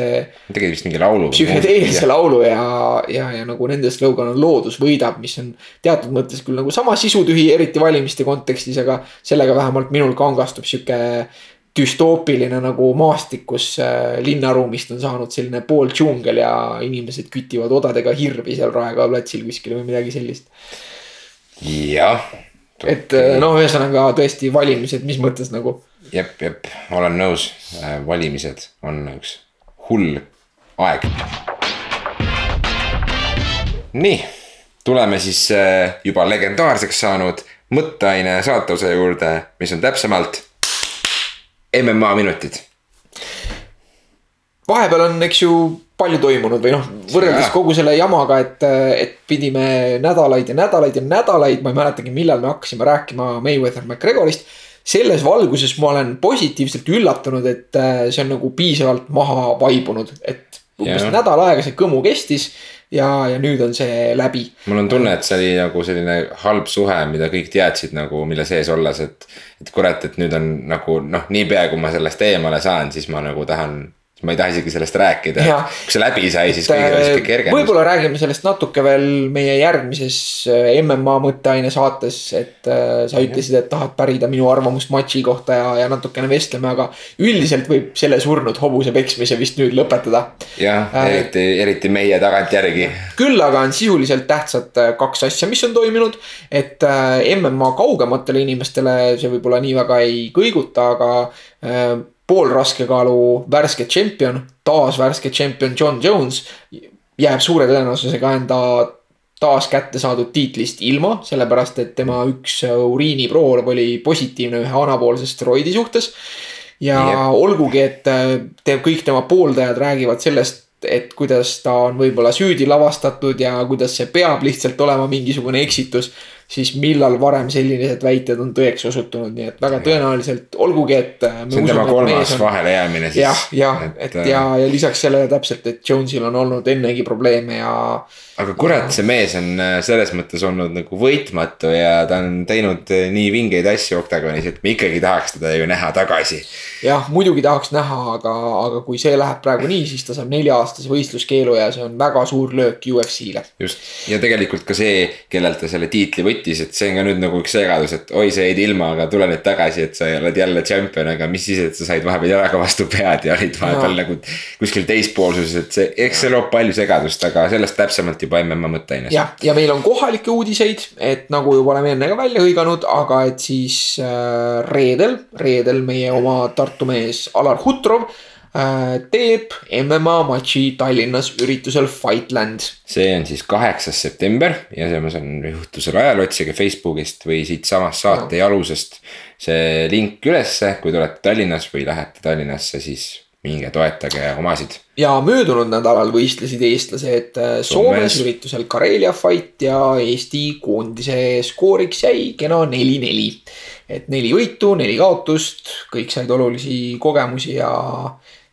S2: tegid vist mingi laulu.
S1: psühhedeelse laulu ja, ja, ja nagu nende slogan on loodus võidab, mis on teatud mõttes küll nagu sama sisutühi, eriti valimiste kontekstis, aga sellega vähemalt minul kangastub sihuke düstoopiline nagu maastik, kus äh, linnaruumist on saanud selline pool džungel ja inimesed kütivad odadega hirvi seal Raekoja platsil kuskil või midagi sellist.
S2: jah.
S1: et äh, no ühesõnaga tõesti valimised, mis mõttes nagu
S2: jep, jep, olen nõus, äh, valimised on üks hull aeg. nii, tuleme siis äh, juba legendaarseks saanud mõtteaine saateosa juurde, mis on täpsemalt MMA minutid.
S1: vahepeal on, eks ju, palju toimunud või noh, võrreldes kogu selle jamaga, et, et pidime nädalaid ja nädalaid ja nädalaid, ma ei mäletagi, millal me hakkasime rääkima Mayweather McGregorist selles valguses ma olen positiivselt üllatunud, et äh, see on nagu piisavalt maha vaibunud, et umbes nädal aega see kõmu kestis ja, ja nüüd on see läbi.
S2: mul on tunne, et see oli nagu selline halb suhe, mida kõik teadsid nagu, mille sees olles, et. et kurat, et nüüd on nagu noh, niipea kui ma sellest eemale saan, siis ma nagu tahan ma ei taha isegi sellest rääkida. kui see läbi sai, siis kõigil oli sihuke kergendus.
S1: võib-olla räägime sellest natuke veel meie järgmises äh, MMA mõtteaine saates, et äh, sa ütlesid, et tahad pärida minu arvamust matši kohta ja, ja natukene vestleme, aga üldiselt võib selle surnud hobuse peksmise vist nüüd lõpetada.
S2: jah äh,, eriti, eriti meie tagantjärgi.
S1: küll aga on sisuliselt tähtsad äh, kaks asja, mis on toimunud, et äh, MMA kaugematele inimestele see võib-olla nii väga ei kõiguta, aga äh, poolraskekaalu värske tšempion, taas värske tšempion John Jones jääb suure tõenäosusega enda taas kätte saadud tiitlist ilma, sellepärast et tema üks uriiniproov oli positiivne ühe anaboolse steroidi suhtes. ja yep. olgugi, et te kõik tema pooldajad räägivad sellest, et kuidas ta on võib-olla süüdi lavastatud ja kuidas see peab lihtsalt olema mingisugune eksitus siis millal varem sellised väited on tõeks osutunud, nii et väga tõenäoliselt, olgugi et.
S2: Äh, see on tema kolmas vahelejäämine
S1: siis. jah, jah, et, et ja, ja lisaks sellele täpselt, et Jonesil on olnud ennegi probleeme ja
S2: aga kurat, see mees on äh, selles mõttes olnud nagu võitmatu ja ta on teinud äh, nii vingeid asju oktagonis, et me ikkagi tahaks teda ju näha tagasi.
S1: jah, muidugi tahaks näha, aga, aga kui see läheb praegu nii, siis ta saab nelja-aastase võistluskeelu ja see on väga suur löök UFC-le.
S2: just, ja tegelikult ka see, kellelt ta selle tiitli võttis, et see on ka nüüd nagu üks segadus, et oi, sa jäid ilma, aga tule nüüd tagasi, et sa oled jälle tšempion, aga mis siis, et sa said vahepeal jalaga vastu pead ja olid vahepeal nagu kuskil teispoolsuses, et see, eks see loob palju segadust, aga sellest täpsemalt juba MM mõtteaines.
S1: jah, ja meil on kohalikke uudiseid, et nagu juba oleme enne ka välja hõiganud, aga et siis äh, reedel, reedel meie oma Tartu mees Alar Hutrov teeb MMA matši Tallinnas üritusel Fightland.
S2: see on siis kaheksas september ja see on juhtusel ajal, otsige Facebookist või siitsamast saate no. jalusest see link ülesse, kui te olete Tallinnas või lähete Tallinnasse, siis minge toetage omasid.
S1: ja möödunud nädalal võistlesid eestlased äh, Soomes üritusel Karelia Fight ja Eesti koondise skooriks jäi kena neli-neli. et neli võitu, neli kaotust, kõik said olulisi kogemusi ja,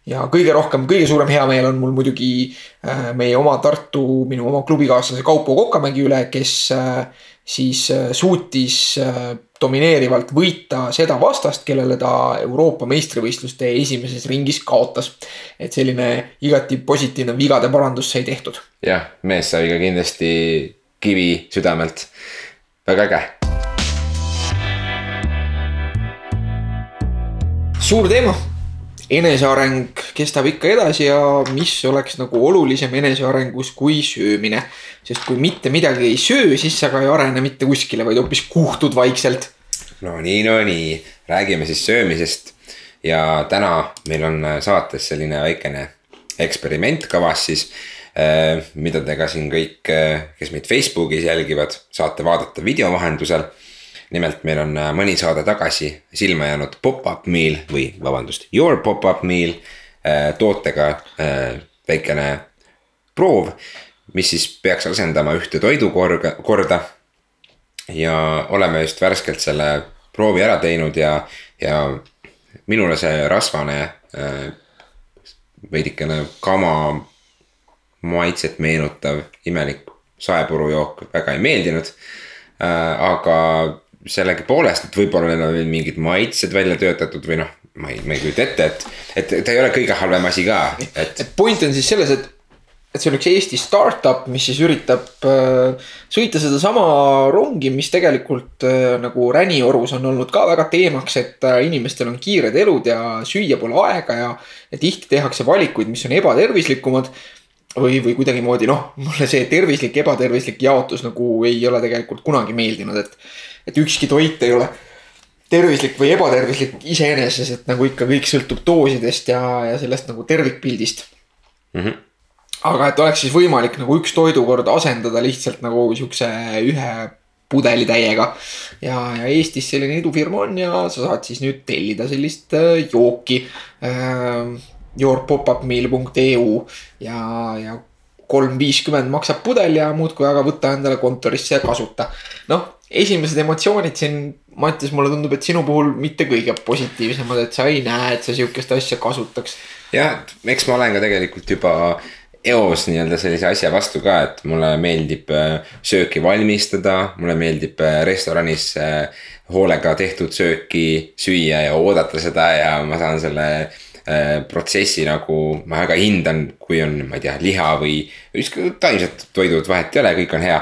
S1: ja kõige rohkem, kõige suurem heameel on mul muidugi äh, meie oma Tartu, minu oma klubikaaslase Kaupo Kokamägi üle, kes äh, siis suutis domineerivalt võita seda vastast, kellele ta Euroopa meistrivõistluste esimeses ringis kaotas. et selline igati positiivne vigade parandus sai tehtud.
S2: jah, mees sai ka kindlasti kivi südamelt, väga äge.
S1: suur teema eneseareng kestab ikka edasi ja mis oleks nagu olulisem enesearengus kui söömine. sest kui mitte midagi ei söö, siis sa ka ei arene mitte kuskile, vaid hoopis kuhtud vaikselt.
S2: no nii, no nii, räägime siis söömisest. ja täna meil on saates selline väikene eksperiment kavas siis äh, mida te ka siin kõik, äh, kes meid Facebookis jälgivad, saate vaadata video vahendusel nimelt meil on äh, mõni saade tagasi silma jäänud pop-up meal või vabandust, your pop-up meal äh, tootega äh, väikene proov, mis siis peaks asendama ühte toidukorda, korda. ja oleme just värskelt selle proovi ära teinud ja, ja minule see rasvane veidikene kama maitset meenutav imelik saepurujook väga ei meeldinud. aga sellegipoolest, et võib-olla neil on veel mingid maitsed välja töötatud või noh, ma ei, ma ei kujuta ette, et, et ta ei ole kõige halvem asi ka,
S1: et. et point on siis selles, et, et see on üks Eesti startup, mis siis üritab äh, sõita sedasama rongi, mis tegelikult äh, nagu Räniorus on olnud ka väga teemaks, et äh, inimestel on kiired elud ja süüa pole aega ja, ja tihti tehakse valikuid, mis on ebatervislikumad või, või kuidagimoodi noh, mulle see tervislik, ebatervislik jaotus nagu ei ole tegelikult kunagi meeldinud, et et ükski toit ei ole tervislik või ebatervislik iseeneses, et nagu ikka kõik sõltub doosidest ja, ja sellest nagu tervikpildist mm. -hmm. aga et oleks siis võimalik nagu üks toidukord asendada lihtsalt nagu siukse ühe pudelitäiega. ja, ja Eestis selline idufirma on ja sa saad siis nüüd tellida sellist äh, jooki äh,. yourpopupmeal.eu ja, ja kolm viiskümmend maksab pudel ja muudkui aga võta endale kontorisse ja kasuta. noh esimesed emotsioonid siin, Mattias, mulle tundub, et sinu puhul mitte kõige positiivsemad, et sa ei näe, et sa sihukest asja kasutaks.
S2: jah, eks ma olen ka tegelikult juba eos nii-öelda sellise asja vastu ka, et mulle meeldib äh, sööki valmistada, mulle meeldib äh, restoranis äh, hoolega tehtud sööki süüa ja oodata seda ja ma saan selle protsessi nagu ma väga hindan, kui on, ma ei tea, liha või ükskõik taimsed toidud, vahet ei ole, kõik on hea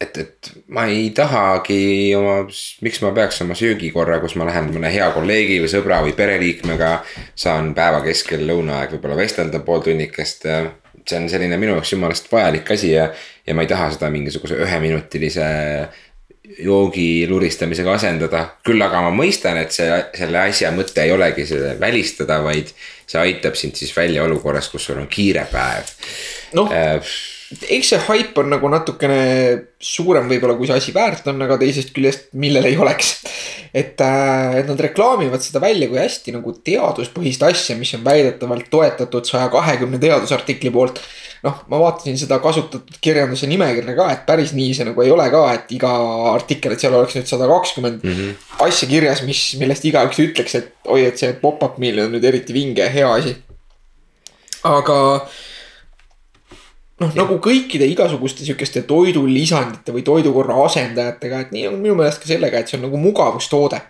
S2: et, et ma ei tahagi oma, miks ma peaks oma söögikorra, kus ma lähen mõne hea kolleegi või sõbra või pereliikmega. saan päeva keskel lõunaaeg võib-olla vestelda pool tunnikest. see on selline minu jaoks jumalast vajalik asi ja, ja ma ei taha seda mingisuguse üheminutilise joogi luristamisega asendada. küll aga ma mõistan, et see, selle asja mõte ei olegi seda välistada, vaid see aitab sind siis välja olukorras, kus sul on kiire päev.
S1: noh äh,, eks see haip on nagu natukene suurem võib-olla, kui see asi väärt on, aga teisest küljest, millel ei oleks. et, äh, et nad reklaamivad seda välja kui hästi nagu teaduspõhist asja, mis on väidetavalt toetatud saja kahekümne teadusartikli poolt. noh, ma vaatasin seda kasutatud kirjanduse nimekirja ka, et päris nii see nagu ei ole ka, et iga artikkel, et seal oleks nüüd sada kakskümmend mhm. asja kirjas, mis, millest igaüks ütleks, et oi, et see pop-up meal on nüüd eriti vinge ja hea asi. aga noh, nagu kõikide igasuguste sihukeste toidulisandite või toidukorra asendajatega, et nii on minu meelest ka sellega, et see on nagu mugavustoode.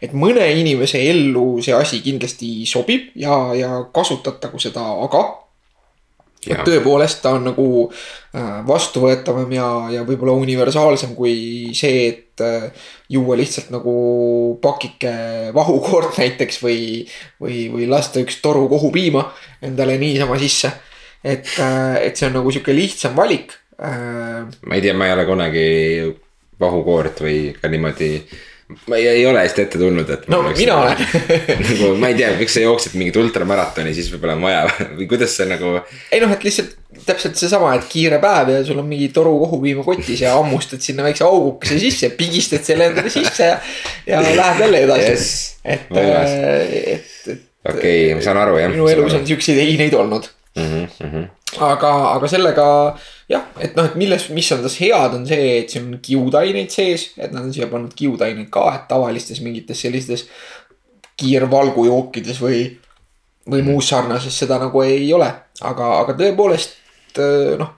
S1: et mõne inimese ellu see asi kindlasti sobib ja, ja kasutatagu seda, aga. et tõepoolest ta on nagu äh, vastuvõetavam ja, ja võib-olla universaalsem kui see, et äh, juua lihtsalt nagu pakike vahukoort näiteks või, või, või lasta üks toru kohupiima endale niisama sisse et, äh, et see on nagu sihuke lihtsam valik.
S2: Äh, ma ei tea, ma ei ole kunagi vahukoort või ka niimoodi ma ei, ei ole hästi ette tulnud, et.
S1: no mina olen
S2: nagu ma ei tea, miks sa jooksid mingit ultramaratoni, siis võib-olla on vaja või kuidas see nagu.
S1: ei noh, et lihtsalt täpselt seesama, et kiire päev ja sul on mingi toru kohupiima kotis ja hammustad sinna väikse augukese sisse, pigistad selle endale sisse ja. ja läheb jälle edasi yes,. et, et,
S2: et. okei okay,, ma saan aru jah.
S1: minu elus on siukseid eineid olnud mm. -hmm. aga, aga sellega jah, et noh, et milles, mis on tas head, on see, et siin on kiudaineid sees, et nad on siia pannud kiudaineid ka, et tavalistes mingites sellistes kiirvalgujookides või, või muus sarnases seda nagu ei ole. aga, aga tõepoolest noh,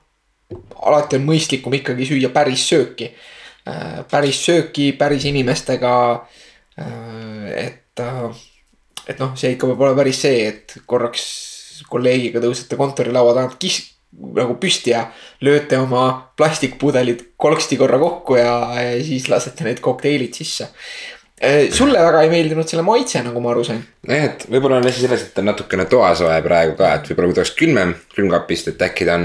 S1: alati on mõistlikum ikkagi süüa päris sööki. päris sööki päris inimestega. et, et noh, see ikka peab olema päris see, et korraks kolleegiga tõusete kontorilaua tagant kis-, nagu püsti ja lööte oma plastikpudelid kolksti korra kokku ja, ja siis lasete need kokteilid sisse. Äh, sulle väga ei meeldinud selle maitse, nagu ma aru sain.
S2: nojah, et võib-olla on asi selles, et on natukene toasoe praegu ka, et võib-olla kui ta oleks külmem külmkapist, et äkki ta on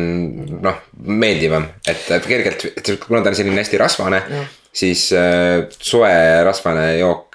S2: noh, meeldivam. et, et kergelt, kuna ta on selline hästi rasvane, siis äh, soe rasvane jook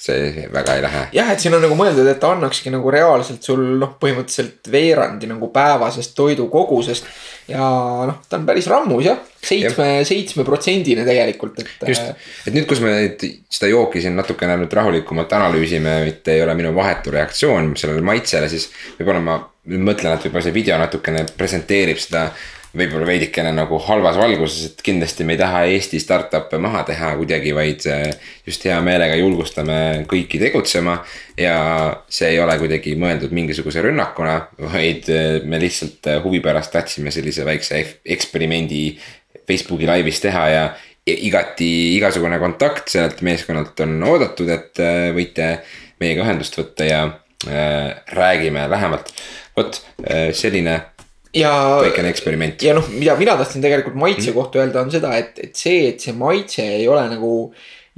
S2: see väga ei lähe.
S1: jah, et siin on nagu mõeldud, et ta annakski nagu reaalselt sul noh, põhimõtteliselt veerandi nagu päevasest toidukogusest. ja noh, ta on päris rammus jah, seitsme, seitsmeprotsendine tegelikult, et.
S2: just, et nüüd, kus me nüüd seda jooki siin natukene nüüd rahulikumalt analüüsime, mitte ei ole minu vahetu reaktsioon sellele maitsele, siis. võib-olla ma mõtlen, et võib-olla see video natukene presenteerib seda võib-olla veidikene nagu halvas valguses, et kindlasti me ei taha Eesti startup'e maha teha kuidagi, vaid äh, just hea meelega julgustame kõiki tegutsema. ja see ei ole kuidagi mõeldud mingisuguse rünnakuna, vaid äh, me lihtsalt äh, huvi pärast tahtsime sellise väikse eksperimendi Facebooki laivis teha ja igati igasugune kontakt sellelt meeskonnalt on oodatud, et võite meiega ühendust võtta ja räägime lähemalt. vot selline
S1: ja.
S2: väikene eksperiment.
S1: ja noh, mida mina tahtsin tegelikult maitse mm. kohta öelda, on seda, et, et see, et see maitse ei ole nagu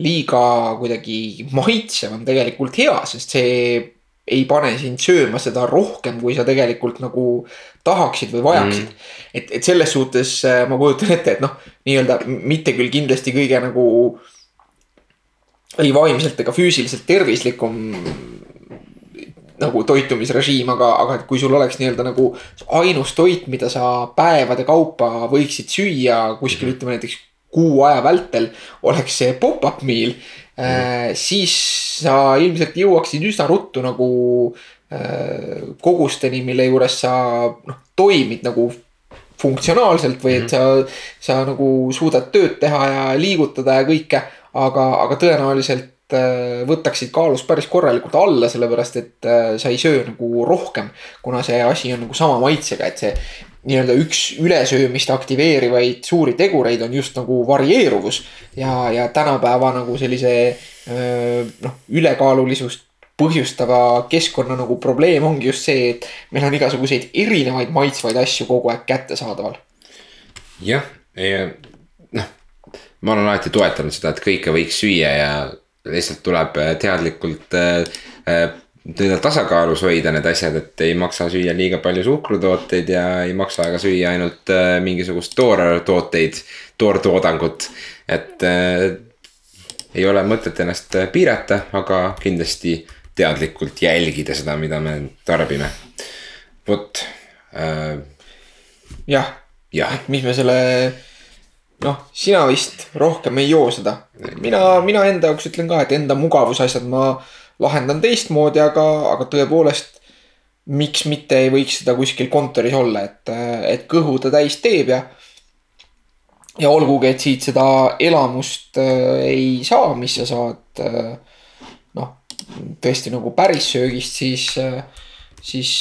S1: liiga kuidagi maitsev, on tegelikult hea, sest see ei pane sind sööma seda rohkem, kui sa tegelikult nagu tahaksid või vajaksid mm.. et, et selles suhtes äh, ma kujutan ette, et noh, nii-öelda mitte küll kindlasti kõige nagu ei vaimselt ega füüsiliselt tervislikum nagu toitumisrežiim, aga, aga kui sul oleks nii-öelda nagu ainus toit, mida sa päevade kaupa võiksid süüa kuskil mm -hmm. ütleme näiteks kuu aja vältel, oleks see pop-up meal mm. -hmm. siis sa ilmselt jõuaksid üsna ruttu nagu äh, kogusteni, mille juures sa noh, toimid nagu funktsionaalselt või et mhm. sa, sa nagu suudad tööd teha ja liigutada ja kõike. aga, aga tõenäoliselt võtaksid kaalust päris korralikult alla, sellepärast et äh, sa ei söö nagu rohkem. kuna see asi on nagu sama maitsega, et see nii-öelda üks ülesöömist aktiveerivaid suuri tegureid on just nagu varieeruvus. ja, ja tänapäeva nagu sellise äh, noh, ülekaalulisust põhjustava keskkonna nagu probleem ongi just see, et meil on igasuguseid erinevaid maitsvaid asju kogu aeg kättesaadaval.
S2: jah, noh, ma olen alati toetanud seda, et kõike võiks süüa ja lihtsalt tuleb äh, teadlikult äh, äh, nii-öelda tasakaalus hoida need asjad, et ei maksa süüa liiga palju suhkrutooteid ja ei maksa ka süüa ainult mingisugust toortooteid, toortoodangut. et äh, ei ole mõtet ennast piirata, aga kindlasti teadlikult jälgida seda, mida me tarbime. vot äh,.
S1: jah ja., mis me selle noh, sina vist rohkem ei joo seda. mina, mina enda jaoks ütlen ka, et enda mugavusasjad ma lahendan teistmoodi, aga, aga tõepoolest. miks mitte ei võiks seda kuskil kontoris olla, et, et kõhu ta täis teeb ja. ja olgugi, et siit seda elamust äh, ei saa, mis sa saad äh, noh, tõesti nagu päris söögist, siis äh,, siis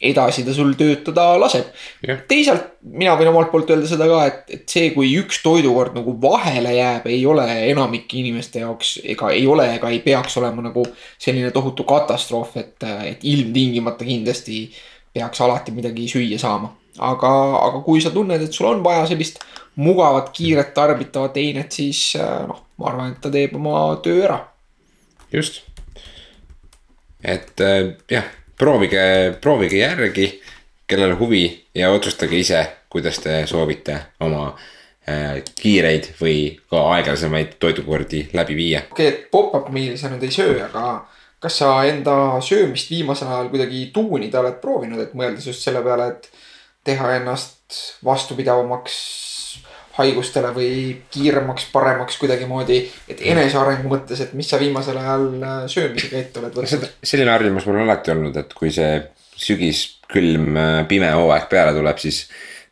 S1: edasi ta sul töötada laseb yeah.. teisalt mina võin omalt poolt öelda seda ka, et, et see, kui üks toidukord nagu vahele jääb, ei ole enamike inimeste jaoks ega ei ole ega ei peaks olema nagu selline tohutu katastroof, et, et ilmtingimata kindlasti peaks alati midagi süüa saama. aga, aga kui sa tunned, et sul on vaja sellist mugavat, kiiret, tarbitavat einet, siis noh, ma arvan, et ta teeb oma töö ära.
S2: just, et jah proovige, proovige järgi, kellel huvi ja otsustage ise, kuidas te soovite oma äh, kiireid või ka aeglasemaid toidukordi läbi viia.
S1: okei okay,, et pop-up meal'i sa nüüd ei söö, aga kas sa enda söömist viimasel ajal kuidagi tuunida oled proovinud, et mõeldes just selle peale, et teha ennast vastupidavamaks haigustele või kiiremaks, paremaks kuidagimoodi. et enesearengu mõttes, et mis sa viimasel ajal äh, söömisega ette oled võtnud?
S2: selline harjumus mul on alati olnud, et kui see sügis, külm, äh, pime hooaeg peale tuleb, siis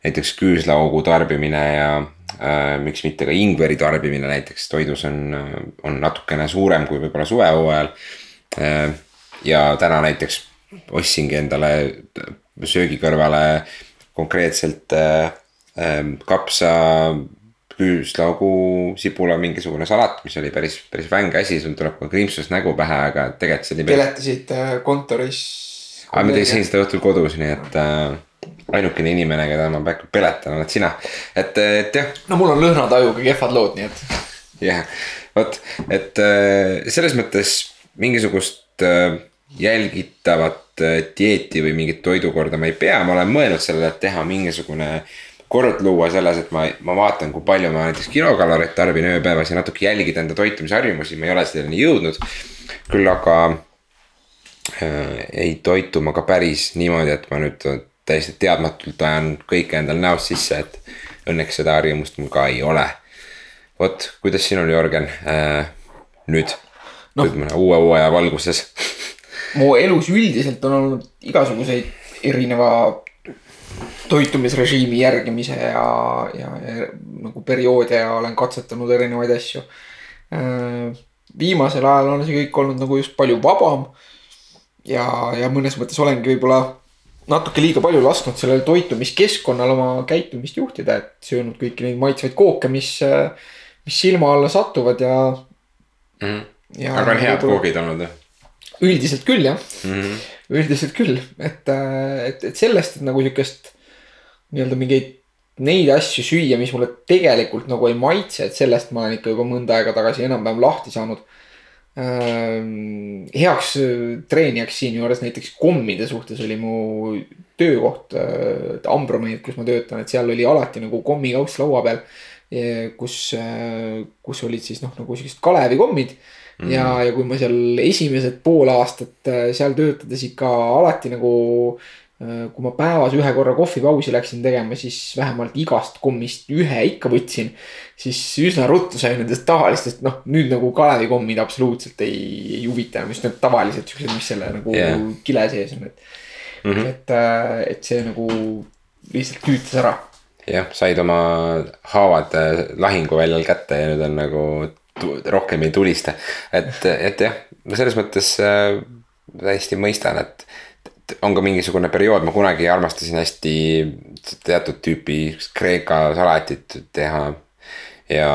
S2: näiteks küüslaugu tarbimine ja äh, miks mitte ka ingveri tarbimine näiteks toidus on, äh, on natukene suurem kui võib-olla suvehooajal äh,. ja täna näiteks ostsingi endale söögi kõrvale konkreetselt äh, kapsa, küüslaugu, sibula, mingisugune salat, mis oli päris, päris vänge asi, sul tuleb ka krimpsus nägu pähe, aga tegelikult see oli.
S1: peletasid äh, kontoris.
S2: aga ma tegin seda õhtul kodus, nii et äh, ainukene inimene, keda ma praegu peletan, oled sina, et, et jah.
S1: no mul on lõhnatajuga kehvad lood, nii et.
S2: jah, vot, et äh, selles mõttes mingisugust äh, jälgitavat dieeti või mingit toidukorda ma ei pea, ma olen mõelnud sellele, et teha mingisugune äh, kord luua selles, et ma, ma vaatan, kui palju ma näiteks kilokaloreid tarbin ööpäevas ja natuke jälgida enda toitumisharjumusi, ma ei ole selleni jõudnud. küll aga äh, ei toitu ma ka päris niimoodi, et ma nüüd täiesti teadmatult ajan kõike endal näost sisse, et õnneks seda harjumust mul ka ei ole. vot, kuidas sinul, Jörgen äh,, nüüd no., uue hooaja valguses
S1: mu elus üldiselt on olnud igasuguseid erineva toitumisrežiimi järgimise ja, ja, ja nagu perioode ja olen katsetanud erinevaid asju. Viimasel ajal on see kõik olnud nagu just palju vabam. ja, ja mõnes mõttes olengi võib-olla natuke liiga palju lasknud sellel toitumiskeskkonnal oma käitumist juhtida, et söönud kõiki neid maitsvaid kooke, mis, mis silma alla satuvad ja
S2: mm. -hmm. Ja aga on head koogid olnud jah?
S1: üldiselt küll jah mm, -hmm. Üldiselt küll, et, et, et sellest, et nagu sihukest nii-öelda mingeid neid asju süüa, mis mulle tegelikult nagu ei maitse, et sellest ma olen ikka juba mõnda aega tagasi enam-vähem lahti saanud ähm,. heaks äh, treenijaks siinjuures näiteks kommide suhtes oli mu töökoht äh, Ambromeid, kus ma töötan, et seal oli alati nagu kommikauss laua peal. kus äh,, kus olid siis noh, nagu siuksed kalevikommid mm. ja, ja kui ma seal esimesed pool aastat äh, seal töötades ikka alati nagu Äh, kui ma päevas ühe korra kohvipausi läksin tegema, siis vähemalt igast kommist ühe ikka võtsin. siis üsna ruttu sai nendest tavalistest, noh nüüd nagu kalevikommid absoluutselt ei, ei huvita enam, just need tavalised siuksed, mis selle nagu yeah. kile sees on, et mm. -hmm. et, äh, et see nagu lihtsalt tüütas ära.
S2: jah, said oma haavad lahinguväljal kätte ja nüüd on nagu rohkem ei tulista. et, et jah, selles mõttes äh, täiesti mõistan, et on ka mingisugune periood, ma kunagi armastasin hästi teatud tüüpi Kreeka salatit teha. ja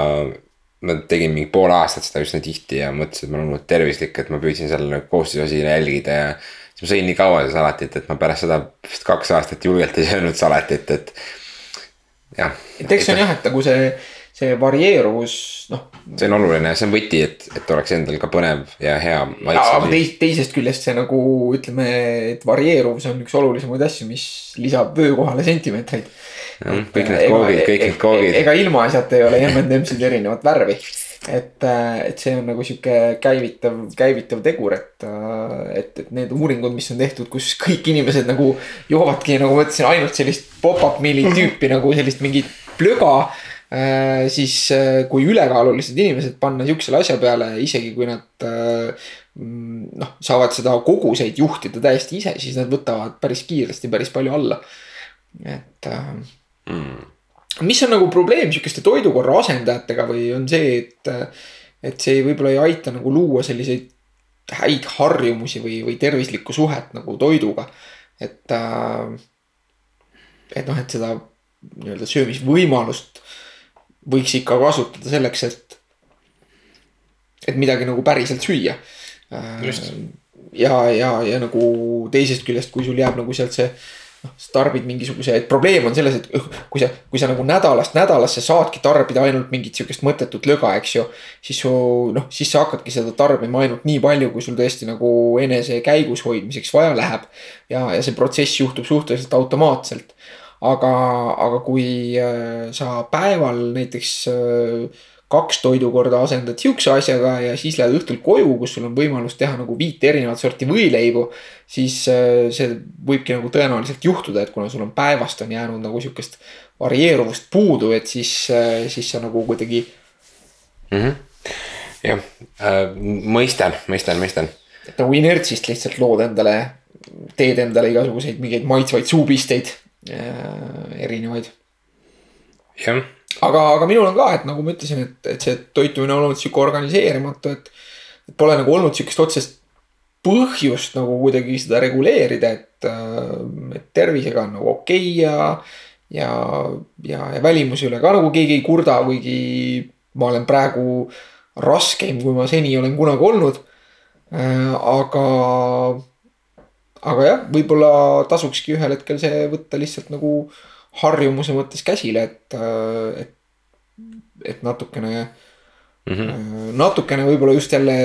S2: ma tegin mingi pool aastat seda üsna tihti ja mõtlesin, et ma olen olnud tervislik, et ma püüdsin selle koostisosi jälgida ja. siis ma sõin nii kaua seda salatit, et ma pärast seda vist kaks aastat julgelt ei söönud salatit, et jah.
S1: et eks see on jah, et nagu see see varieeruvus, noh.
S2: see on oluline, see on võti, et, et oleks endal ka põnev ja hea.
S1: aga teis, teisest küljest see nagu ütleme, et varieeruvus on üks olulisemaid asju, mis lisab vöö kohale sentimeetreid.
S2: kõik need koogid, kõik need koogid.
S1: ega ilmaasjata ei ole M&M-sid erinevat värvi et, et see on nagu sihuke käivitav, käivitav tegur, et, et, et need uuringud, mis on tehtud, kus kõik inimesed nagu joovadki, nagu ma ütlesin, ainult sellist pop-up meal'i tüüpi nagu sellist mingit plöga Äh, siis äh, kui ülekaalulised inimesed panna sihukesele asja peale, isegi kui nad äh, mm, noh, saavad seda koguseid juhtida täiesti ise, siis nad võtavad päris kiiresti päris palju alla. et mm. mis on nagu probleem sihukeste toidukorra asendajatega või on see, et, et see võib-olla ei aita nagu luua selliseid häid harjumusi või, või tervislikku suhet nagu toiduga. et, et noh, et seda nii-öelda söömisvõimalust võiks ikka kasutada selleks, et, et midagi nagu päriselt süüa. ja, ja, ja nagu teisest küljest, kui sul jääb nagu sealt see noh, sa tarbid mingisuguse, et probleem on selles, et kui sa, kui sa nagu nädalast nädalasse saadki tarbida ainult mingit sihukest mõttetut löga, eks ju. siis su noh, siis sa hakkadki seda tarbima ainult nii palju, kui sul tõesti nagu enese käigus hoidmiseks vaja läheb. ja, ja see protsess juhtub suhteliselt automaatselt aga, aga kui äh, sa päeval näiteks äh, kaks toidukorda asendad sihukese asjaga ja siis lähed õhtul koju, kus sul on võimalus teha nagu viit erinevat sorti võileibu. siis äh, see võibki nagu tõenäoliselt juhtuda, et kuna sul on päevast on jäänud nagu sihukest varieeruvust puudu, et siis, siis sa nagu kuidagi
S2: mm. -hmm. jah äh,, mõistan, mõistan, mõistan.
S1: et nagu inertsist lihtsalt lood endale, teed endale igasuguseid mingeid maitsvaid suupisteid erinevaid.
S2: jah
S1: aga, aga minul on ka, et nagu ma ütlesin, et, et see toitumine on olnud sihuke organiseerimatu, et. et pole nagu olnud sihukest otsest põhjust nagu kuidagi seda reguleerida, et, äh, et tervisega on nagu okei okay ja. ja, ja, ja välimuse üle ka nagu keegi ei kurda, kuigi ma olen praegu raskem, kui ma seni olen kunagi olnud. Äh, aga, aga jah, võib-olla tasukski ühel hetkel see võtta lihtsalt nagu harjumuse mõttes käsile, et, et, et natukene mm, -hmm. natukene võib-olla just jälle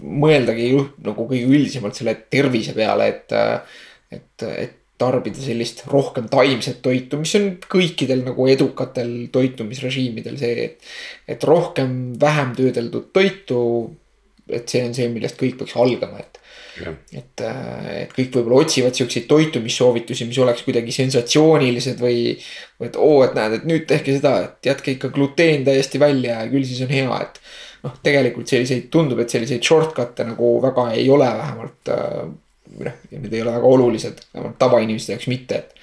S1: mõeldagi nagu kõige üldisemalt selle tervise peale, et, et, et tarbida sellist rohkem taimset toitu, mis on kõikidel nagu edukatel toitumisrežiimidel see, et, et rohkem vähem töödeldud toitu. et see on see, millest kõik peaks algama, et et, äh, et kõik võib-olla otsivad siukseid toitumissoovitusi, mis oleks kuidagi sensatsioonilised või. et oo, et näed, et nüüd tehke seda, et jätke ikka gluteen täiesti välja ja küll siis on hea, et. noh, tegelikult selliseid, tundub, et selliseid shortcut'e nagu väga ei ole vähemalt. Äh, noh, need ei ole väga olulised, vähemalt tavainimeste jaoks mitte, et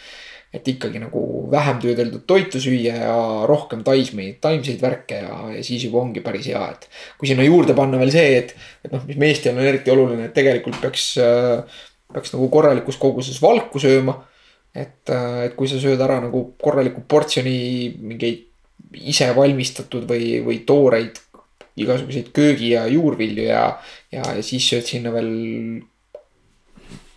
S1: et ikkagi nagu vähem töödeldud toitu süüa ja rohkem taismeid, taimseid värke ja, ja siis juba ongi päris hea, et. kui sinna juurde panna veel see, et, et noh, mis meestel on eriti oluline, et tegelikult peaks, peaks nagu korralikus koguses valku sööma. et, et kui sa sööd ära nagu korraliku portsjoni mingeid ise valmistatud või, või tooreid igasuguseid köögi ja juurvilju ja, ja, ja siis sööd sinna veel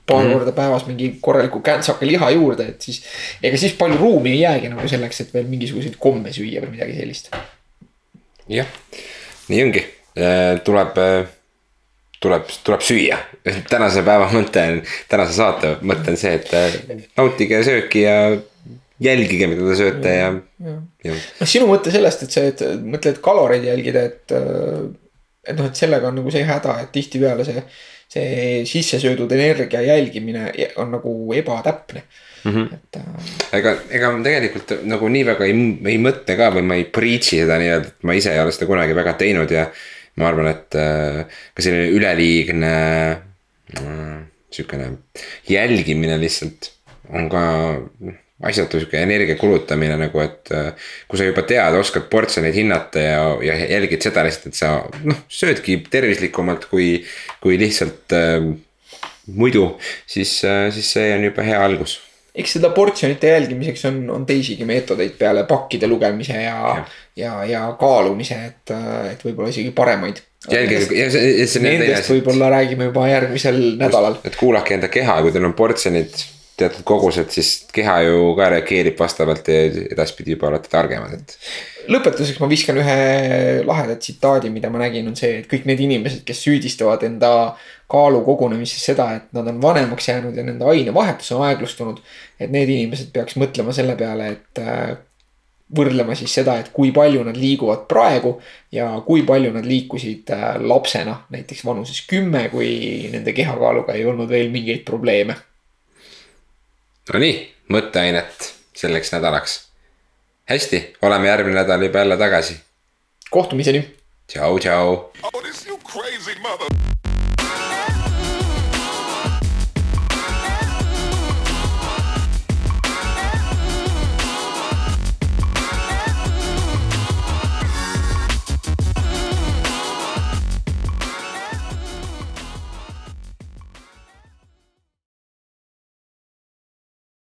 S1: paar mm -hmm. korda päevas mingi korraliku käntsaka liha juurde, et siis. ega siis palju ruumi ei jäägi nagu selleks, et veel mingisuguseid komme süüa või midagi sellist.
S2: jah, nii ongi, äh, tuleb, äh, tuleb, tuleb süüa. tänase päeva mõte on, tänase saate mõte on see, et äh, nautige sööki ja jälgige, mida te sööte ja,
S1: ja, ja.. noh, sinu mõte sellest, et see, et mõtled kaloreid jälgida, et. et noh, et sellega on nagu see häda, et tihtipeale see see sisse söödud energia jälgimine on nagu ebatäpne
S2: mm. -hmm. et äh.... ega, ega ma tegelikult nagu nii väga ei, ei mõtle ka või ma ei preach'i seda nii-öelda, et ma ise ei ole seda kunagi väga teinud ja. ma arvan, et äh, ka selline üleliigne äh, sihukene jälgimine lihtsalt on ka asjatu sihuke energia kulutamine nagu, et äh, kui sa juba tead, oskad portsjoneid hinnata ja, ja jälgid seda lihtsalt, et sa noh, söödki tervislikumalt kui, kui lihtsalt äh, muidu, siis äh,, siis see on juba hea algus
S1: eks seda portsjonite jälgimiseks on, on teisigi meetodeid peale pakkide lugemise ja, ja, ja, ja kaalumise, et, äh, et võib-olla isegi paremaid.
S2: jälgige, ja see, see.
S1: Nendest võib-olla räägime juba järgmisel nädalal.
S2: et kuulake enda keha, kui teil on portsjonid teatud kogused, siis keha ju ka reageerib vastavalt ja edaspidi juba olete targemad, et.
S1: lõpetuseks ma viskan ühe laheda tsitaadi, mida ma nägin, on see, et kõik need inimesed, kes süüdistavad enda kaalu kogunemises seda, et nad on vanemaks jäänud ja nende ainevahetus on aeglustunud. et need inimesed peaks mõtlema selle peale, et äh, võrdlema siis seda, et kui palju nad liiguvad praegu ja kui palju nad liikusid äh, lapsena, näiteks vanuses kümme, kui nende kehakaaluga ei olnud veel mingeid probleeme
S2: Nonii, mõtteainet selleks nädalaks. hästi, oleme järgmine nädal juba jälle tagasi.
S1: kohtumiseni.
S2: tšau, tšau. Oh,